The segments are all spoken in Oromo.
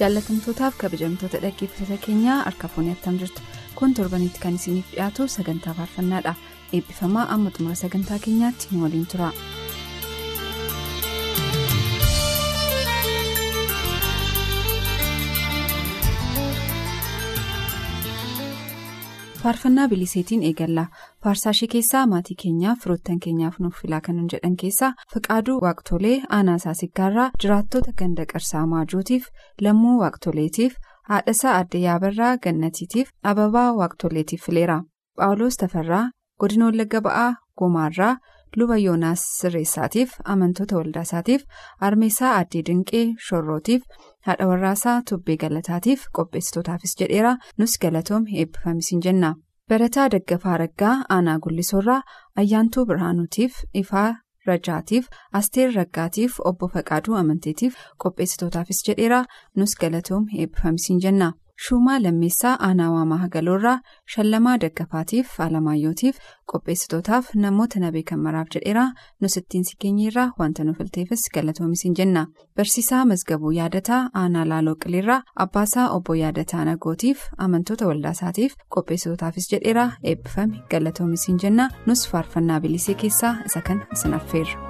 Jaallatamtootaaf kabajamtoota dhaggeeffattoota keenyaa harka fuunni attam jirtu kun torbanitti kan isiniif dhiyaatu sagantaa faarfannaadha eebbifamaa amma xumura sagantaa keenyaatti nu waliin tura. Faarfannaa biliseetiin eegalla. Faarsaashii keessaa maatii keenyaaf firoottan keenyaaf nuuf filaa kan jedhan keessaa fiqaaduu waaqtolee aanaasaa siggaarraa jiraattota ganda qarsaa maajootiif lammuu waaqtoleetiif haadhasaa adda yaabarraa gannatiitiif ababaa waaqtoleetiif fileera. Phaawulos tafarraa godina wallagga ba'aa gomaarraa luba yoonaas sirreessaatiif amantoota waldaasaatiif armeessaa addee dinqee shorrootiif haadha warraasaa tubbee galataatiif qopheessitootaafis jedheera. Nus galatoom eebbifamisiin jenna. Barataa daggafaa raggaa aanaa gullisoorraa ayyaantuu birhaanuutiif ifaa rajaatiif asteer raggaatiif obbo faqaaduu amanteetiif qopheessitootaafis jedheera. Nus galatoom eebbifamisiin jenna. Shuumaa lammeessaa aanaa waamaa hagaloorraa shallamaa daggafaatiif alamaayyootiif qopheessitootaaf namoota nabee kan maraaf jedheera nus ittiin si keenyeerraa wanta nu filteefis galatoomisiin jenna barsiisaa mazgabuu yaadataa aanaa laaloo qiliirraa abbaasaa obbo yaadataa nagootiif amantoota waldaasaatiif qopheessitootaafis jedheera eebbifame galatoomisiin jenna nus faarfannaa bilisee keessaa isa kan isin affeerra.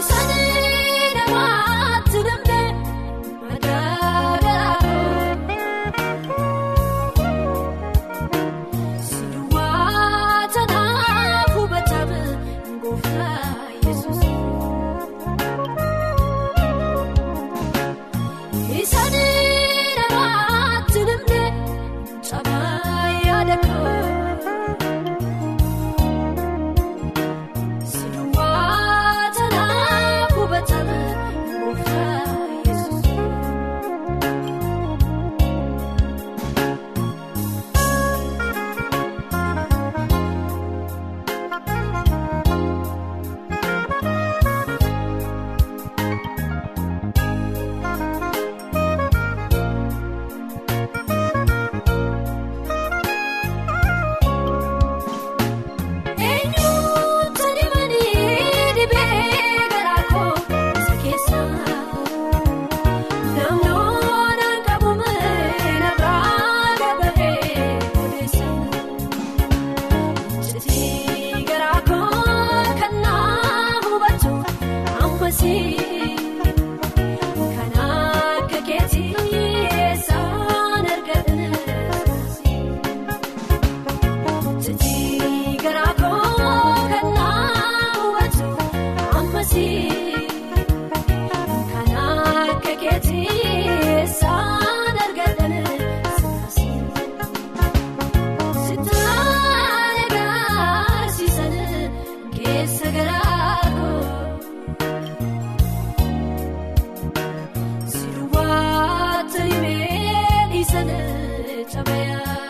Sabaa yaada koo.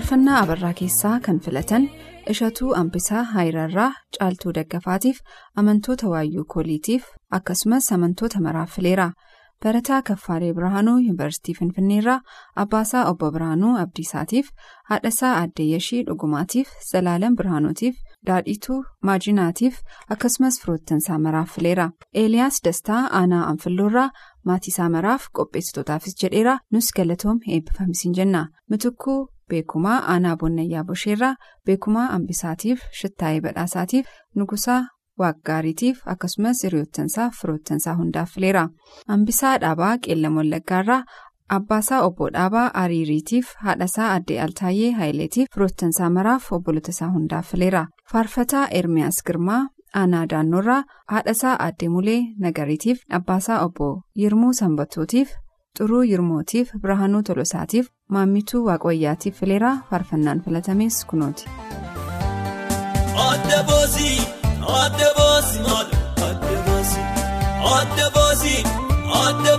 Faarfannaa abarraa keessaa kan filatan ishatuu ambisaa haayirarraa caaltuu daggafaatiif amantoota waayyuu kooliitiif akkasumas amantoota maraaf fileera barataa kaffaalee birhaanuu yuunivarsiitii finfinneerraa abbaasaa obbo birhaanuu abdiisaatiif haadhasaa aaddeeyyashii dhugumaatiif zalaalan birhaanuutiif daadhiituu maajinaatiif akkasumas firoottansaa maraaf fileera eeliyaas dastaa aanaa anfilloorraa maatiisaa maraaf qopheessitootaafis jedheera nus galatoom eebbifamisiin jenna. Mitukkuu beekumaa aanaa bonnayyaa bosheerraa beekumaa ambisaatiif shittaayee badhaasaatiif nugusaa waaqgaariitiif akkasumas hiriyoottansaa firoottansaa hundaaf fileera. Ambisaa dhaabaa qeellam wallaggaarraa abbaasaa obbo dhaabaa ariiriitiif haadhasaa addee altaayyee haayileetiif firoottansaa maraaf obbolotasaa hundaaf fileera. Faarfataa ermiyaas girmaa aanaa daannoorraa haadhasaa addee mulee nagariitiif abbaasaa obbo yirmuu sanbatootiif xuruu yirmootiif birhaanuu tolosaatiif maammituu waaqwayyaatiif fileeraa faarfannaan filatames kunooti. Adda boosii adda boosii maal adda boosii adda boosii adda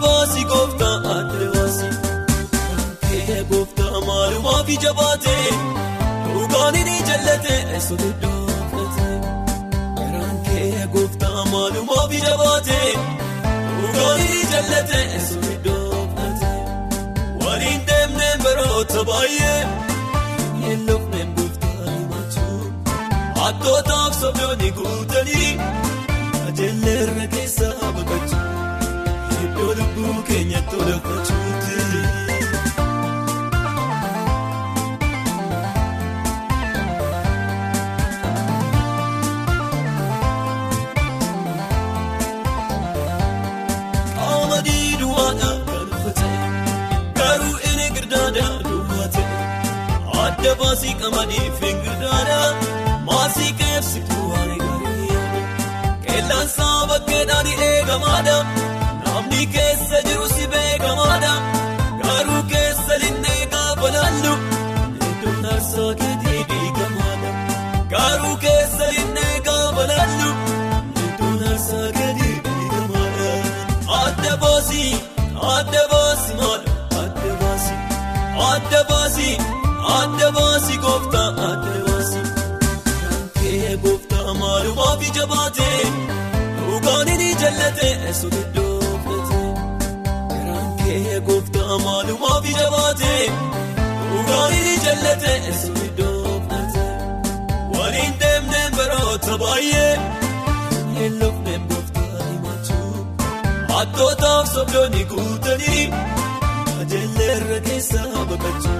baroota baay'ee yeelloofneen gooftaa himachuu. Attootaaf sobdoonni guutanii ajeelleerra keessaa baqachuu iddoo lubbuu keenyatti olafachuuti. Qaamadii adda baasii qamadii fi girdaadhaa. Maasii keessituu waan gaarii qeellaan saaba keedhaan eegamaadha namni keessa jiru si beekamaadha garuu keessa linnee gaafa laallu iddoon aarsaa keetii diigamaadha garuu keessa linnee gaafa laallu iddoon aarsaa keetii diigamaadha adda baasii adda baasii maal adda baasii adda baasii adda baasii gooftaa adda baasii. Gooftaa maalumaaf ija baatee dhugaan ni jallatee eessoo fudhatee garaan kee gooftaa maalumaaf ija baatee dhugaan ni jallatee eessoo iddoo fudhatee waliin deemnee baroota baay'ee yeelloofneen gooftaa himachuu attootaaf sobdoonni guutanii ajeelleerra keessaa baqachuu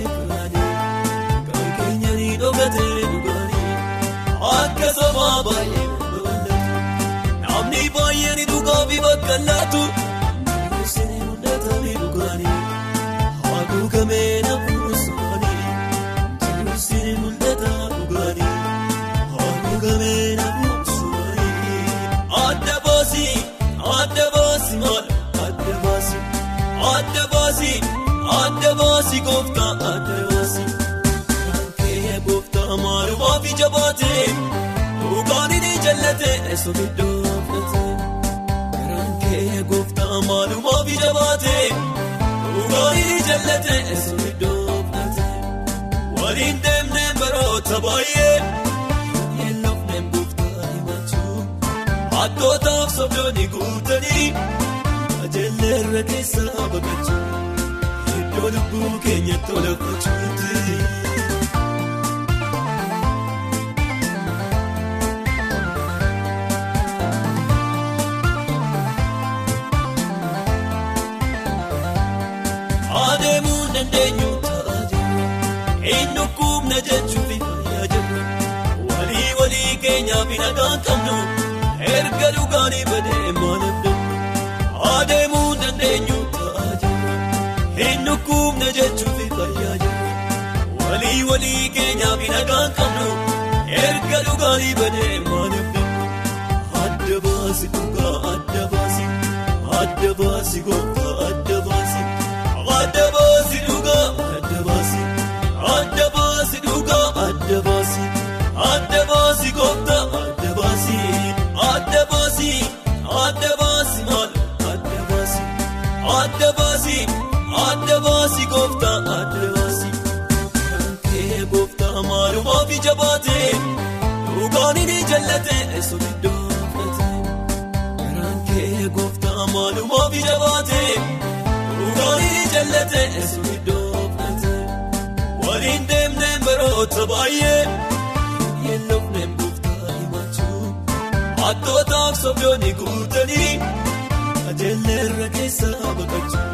dhugaa fi bakka laatu namoonni mul'ata ni dhugaanii nafuun isaanii namoonni mul'ata dhugaanii haguugamee nafuun isaanii adda baasii adda baasii maal adda baasii adda baasii. Adda baasii gooftaa adda baasii kan kee gooftaa maalumaaf ija baatee dhugaan ni jallatee eessoo iddoo fudhatee maalumaaf ija baate dhugaanii jallate eessuun iddoo filate waliin deemnee baroota baay'ee yeelloofneen buuftaa himachuu hattootaaf sobdoonni guutanii ajeelleerra keessaa baqachuu iddoo lubbuu keenyatti olafachuuti. Adeemuun jechuun fayyaa jirra walii walii keenyaaf nagaan qabnu erga dhugaanii badee maal abdannu adeemuun dandeenyu ta'a jirra eenyu kuubna jechuun fayyaa jirra walii walii keenyaaf nagaan qabnu erga dhugaanii badee maal abdannu adda baasi dhugaa adda baasi adda baasi gooftaa jallate eessuun iddoo filate kee gooftaa maalumaaf ija baate. Dhugaanii jallate eessuun iddoo filate waliin deemneen baroota baay'ee yeelloofneen buuftaa himachuu hattootaaf sobdoonni guutanii ajeelleerra keessaa baqachuu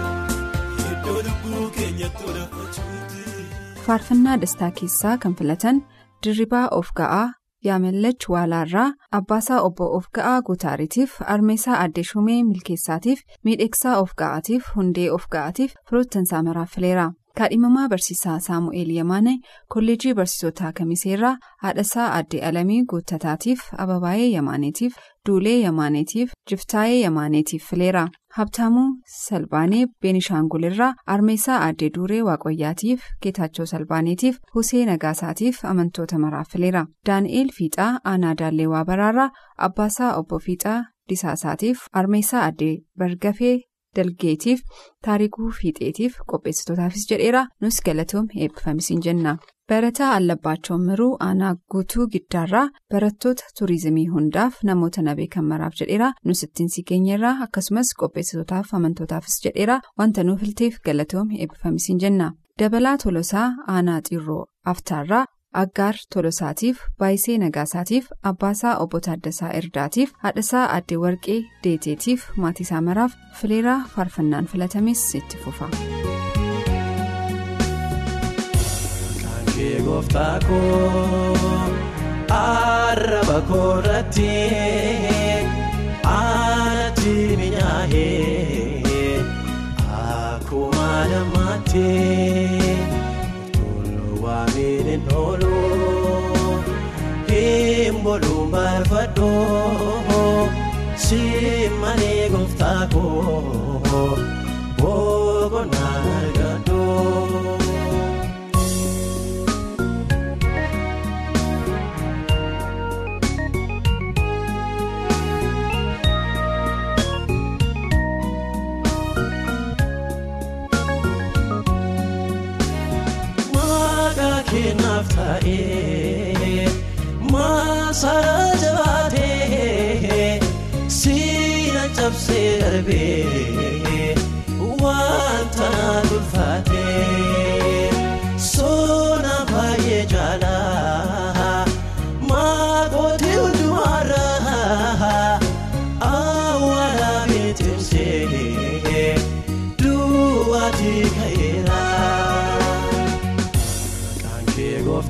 iddoo lubbuu keenyatti olafachuuti. faarfannaa dastaa keessaa kan filatan dirribaa of ga'aa yaamellach waalaarraa abbaasaa obbo of ga'aa guutaariitiif armeesaa addee shumee milkeessaatiif miidhegsaa of ga'aatiif hundee of ga'aatiif firoottansaa maraaf fileera kaadhimamaa barsiisaa saamu'eel yamaane kolleejii barsiisotaa kamiseerraa haadhasaa addee alamii guuttataatiif ababaayee yamaaneetiif duulee yamaaneetiif jiftaayee yamaaneetiif fileera. Habtaamuu salbaanee beenishaangulirraa armeesaa addee duuree waaqayyaatiif geetaachoo salbaaneetiif husee nagaasaatiif amantoota maraaf fileera. Daani'eel fiixaa aanaa daallee waabaraarraa abbaasaa obbo fiixaa disaasaatiif armeesaa addee bargafee dalgeetiif taarikuu fiixeetiif qopheessitootaafis jedheera nus galatoom eebbifamisiin jenna. barataa allabbaachoo miruu aanaa guutuu giddaarraa barattoota tuurizimii hundaaf namoota na beekan maraaf jedheera nus ittiin si keenyarraa akkasumas qopheessitootaaf amantootaafis jedheera wanta nuuf ilteef galatoom eebbifamisiin jenna dabalaa tolosaa aanaa xiirroo aftaarraa aggaar tolosaatiif baayisee nagaasaatiif abbaasaa obbo Taaddasaa Erdaatiif haadhasaa addee warqee deeteetiif maatiisaa maraaf fileeraa faarfannaan filatames itti fufa. Kee gooftaa koo arraba koorratti aanatti minyaa'ee akkuma namaatti toluu waamiin hin oolu hin boluun barbaadoo si malee gooftaa koo boqonnaa argadoo. Keenaaf taa'ee maasaraa jabaatee siina cabsee darbee wanta tulfaatee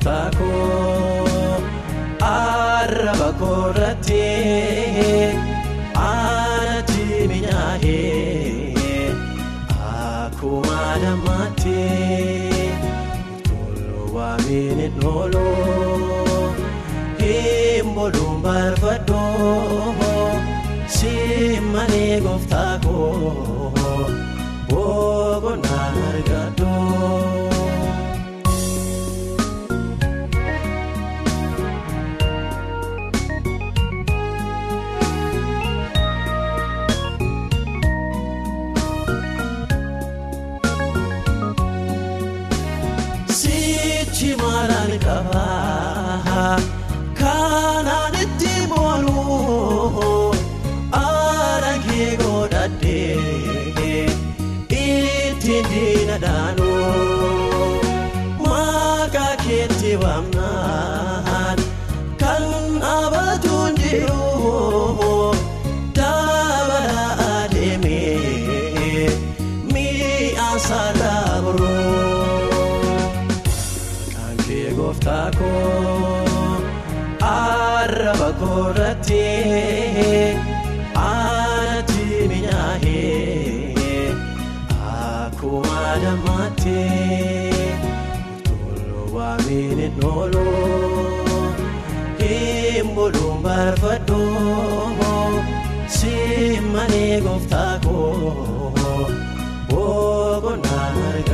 gooftaa koo arraba koorratti aanatti minyaa'ee akkuma namaatti toluu waamiin hin oolu hin boluun barbaadoo si malee gooftaa koo arraba koorratti aanatti minyaa'ee akkuma dammaatti toluu miini nooluu hin buluun barbaaduu simmanii gooftaa koo boqonnaa argadhu.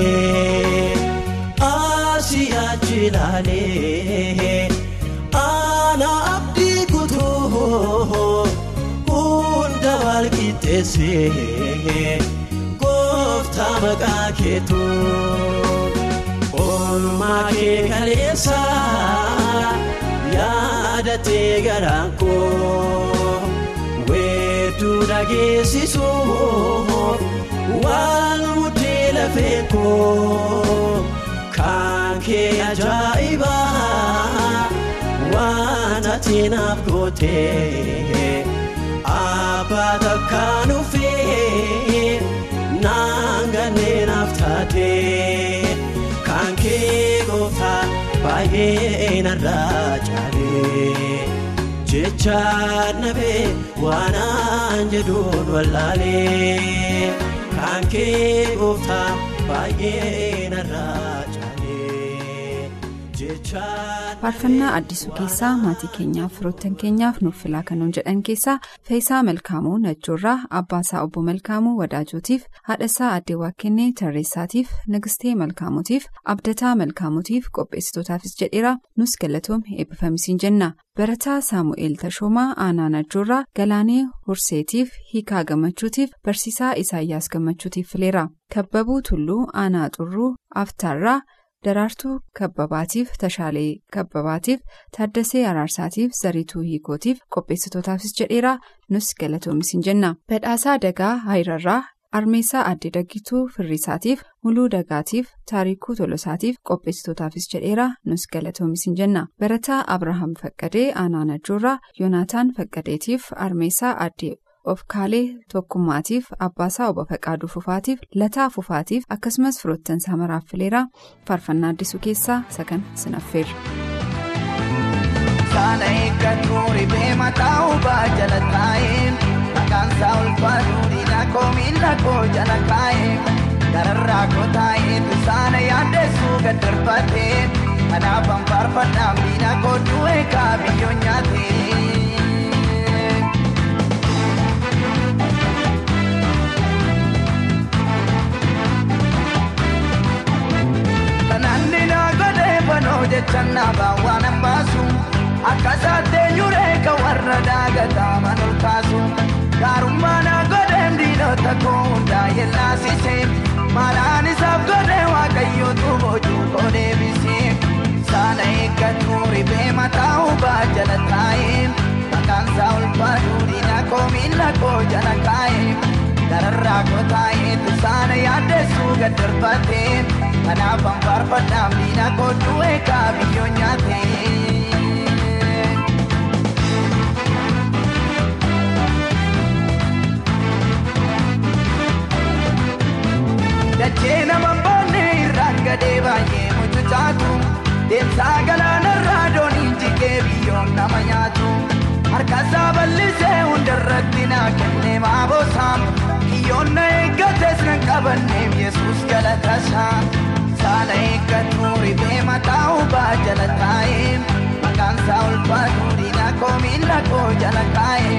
Lamee asii achi ilaalee ana abdii kutuu hunda wal qixxeessee gooftaa maqaa keetuu. Oolmaa kee kaleessa yaadatee garaan koo weedduu dhageessisuuf waan mudhii lafee koo kan kee ajaa'ibaa waan ati naaf gootee abbaa takkaan ufee naangannee naaf taatee. kan kee gooftaa baay'ee narraa caalee jecha nabee waanaan jedhuun wallaalee kan kee gooftaa baay'ee narraa. Faarfannaa addisuu keessaa maatii keenyaaf firoottan keenyaaf nuuf filaa kanuun jedhan keessaa feesaa malkaamuu nachoorraa abbaasaa obbo malkaamuu wadaajotiif haadhasaa addee waaqennee tarreessaatiif nagistee malkaamuutiif abdataa malkaamuutiif qopheessitootaafis jedheera nus galatoom eebbifamisiin jenna barataa saamu'eel tashoomaa aanaa nachoorraa galaanee horseetiif hiikaa gammachuutiif barsiisaa isaayyaas gammachuutiif fileera kabbabuu tulluu aanaa xurruu aftaarraa. Daraartuu kabbabaatiif tashaalee kabbabaatiif taaddasee araarsaatiif zariituu hiikootiif qopheessitootaafis jedheera nus galatoomisin jenna badhaasaa dagaa haayirarraa armeessaa addee daggituu firriisaatiif muluu dagaatiif taarikuu tolosaatiif qopheessitootaafis jedheera nus galatoomisin jenna barataa abrahaam faqqadee aanaa najoorraa yoonaataan faqqadeetiif armeessaa addee. Of kaalee tokkummaatiif abbaasaa obbo Faqaaduu Fufaatiif Lataa Fufaatiif akkasumas firoottan samaraaf fileera faarfannaa addisuu keessaa sagan sinaffeerra. Saala eeggatu ribee mataa ubaa jala taa'ee maqaan isaa ulfaatu diina koo miila koo jala kaa'ee gararraa koo taa'ee saala yaaddeessuu gad darbatee kanaafan faarfannaa diina koo du'ee kaabiyyoo nyaatee. Banoo jecha naabaa waan ambaasu akka saatteenyuree ka warra daagataa manol kaasu gaarummaa naa godheen diinota koo hundaa yellaasise maalaan isaaf godhee waaqayyootu boojuu koo deebise saala eeggatu ribee mataa ubaa jala taa'ee maqaan isaa ulfaatu diina koo miila koo jala kaa'ee gararraa koo taa'ee tusaana yaaddeessuu gad darbatee. kanaafan faarfadhaan diina koo du'ee kaabiyyoo nyaatee. Dachee nama boonne irraan gadee baay'ee mucucaatu deemsaa galaanarraa dooniin jigee biyyoon nama nyaatu harkaasaa bal'isee hundarrattinaa kennee maaboosaam kiyyoonna eeggatees kan qabanneef yesus galataasaa saala eeggatu rifee mataa hubaa jala taa'ee maqaansaa ulfaatu diinaa koomiila koo jala taa'ee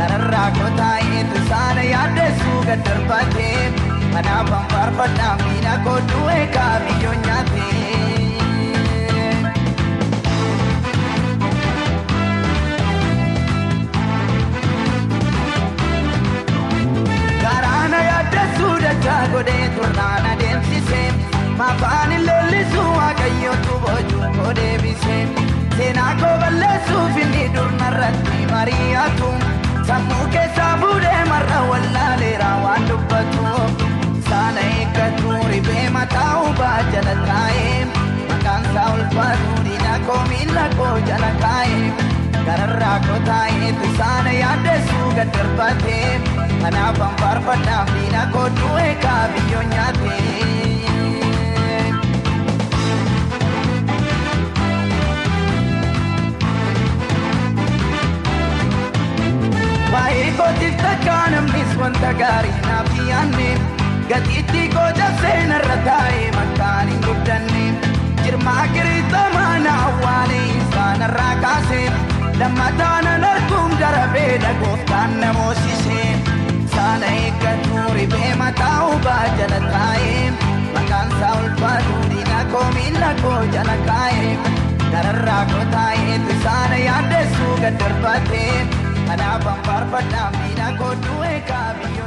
gararraa kotaayeetu saala yaaddeessuu gad darbatee kanaaf anfaarfadhaa miidhaa koo du'ee kaabiyyoo nyaatee. Dachaa godhee turnaan adeemsisee maafaan leellisuu waaqayyootu boojuu koo deebisee seenaa koo balleessuuf inni durnarratti mari'atu sammuu keessaa fuudhee marra wallaaleera waan dubbatu saana eeggatu ribee mataa ubaa jala taa'ee maqaan isaa ulfaatu diina koo miila koo jala kaa'ee. gararraa kootaa'ee tusaana yaaddeessuu gad darbatee kanaaf anfaarfadhaa miina kooduu eegaa biyyoon nyaatee. Ubaa jala taa'ee maqaan isaa ulfaatu diina koo miila koo jala kaa'ee gararraa koo taa'ee tusaana yaaddeessuu gad darbatee kanaaf anfaarfadhaa miina koo du'ee kaa biyyoon nyaatee.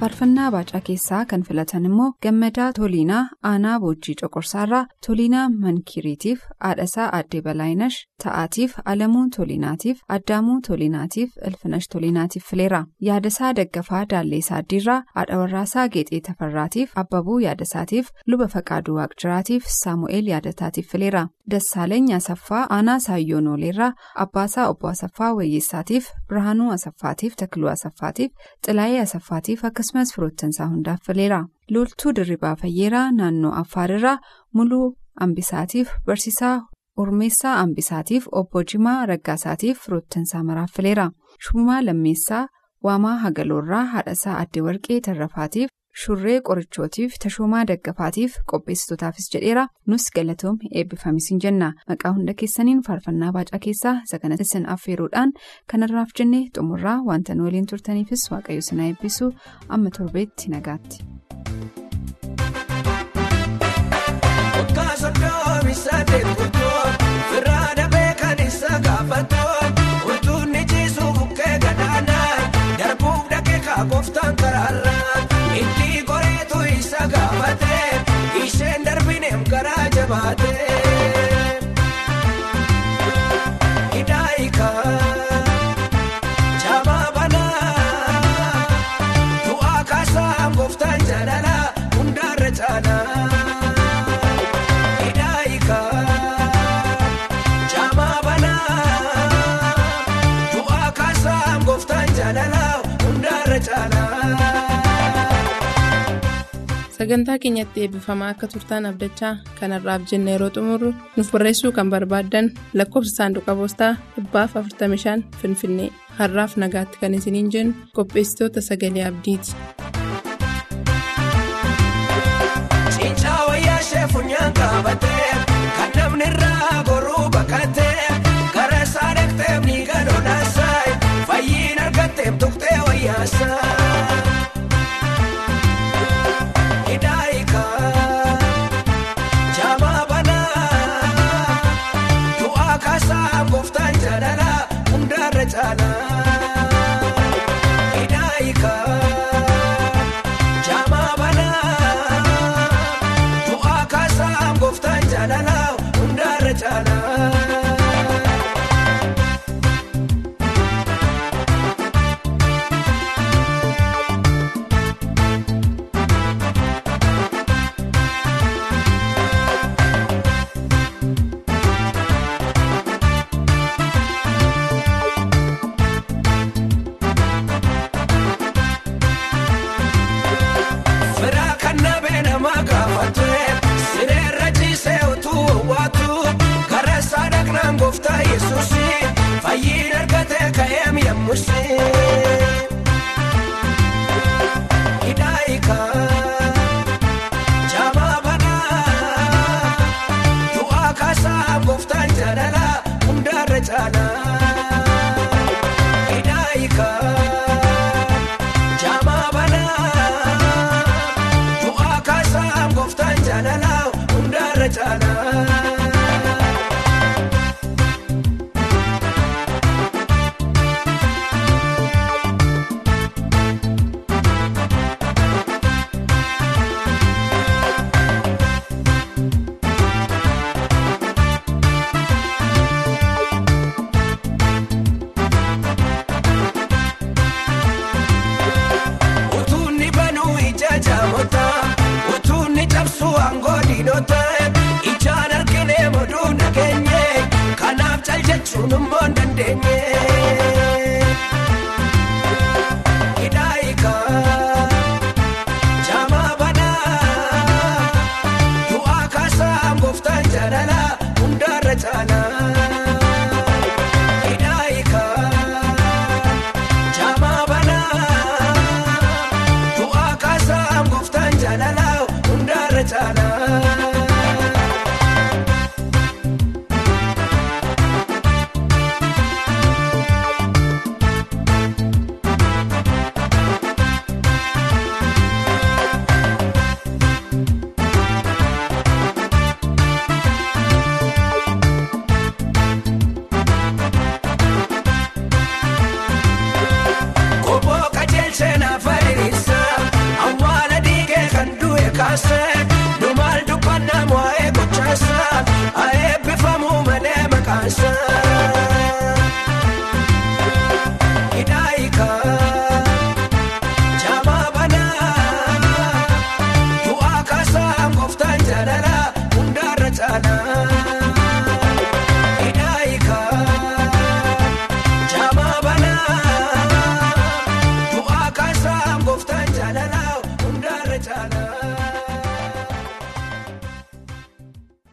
Faarfannaa baacaa keessaa kan filatan immoo gammadaa toliinaa aanaa boojjii coqorsaarraa toliinaa mankiriitiif haadhasaa aaddee balaayinash ta'aatiif alamuu toliinaatiif addaamuu toliinaatiif ilfinash toliinaatiif fileera. Yaadasaa daggafaa daalleessaa addiirraa haadha warraasaa geexee tafarraatiif abbabuu yaadasaatiif luba faqaaduu waaqjiraatiif saamu'eel yaadataatiif fileera dassaaleeny asaffaa aanaa saayyoon ooleerraa abbaasaa obbo asaffaa wayyeessaatiif birhaanuu asaffaatiif takluu asaffaatiif xilaayee asaffaatiif akkasumas firoottansaa hundaaf fileera loltuu dirribaa fayyeeraa naannoo affaarirraa muluu ambisaatiif barsiisaa urmeessaa ambisaatiif obbo jimaa raggaasaatiif firoottansaa maraaf fileera shumaa lammeessaa waamaa hagaloorraa haadhasaa addee warqee tarrafaatiif shurree qorichootiif tashoomaa daggafaatiif qopheessitootaafis jedheera. Nus galatoom eebbifamis hin jenna. Maqaa hunda keessaniin faarfannaa baacaa keessaa sagana isin affeeruudhaan kanarraaf jennee xumurraa wanta nu waliin turtaniifis waaqayyo sinaa eebbisu. Amma torbeetti nagaatti. Garaa sagantaa keenyatti eebbifamaa akka turtaan abdachaa kanarraaf jenna yeroo xumurru nuuf barreessuu kan barbaaddan lakkoofsa saanduqa poostaa 45 finfinnee har'aaf nagaatti kan isiniin jennu qopheessitoota sagalee abdiiti. Cincaa ka'eem cal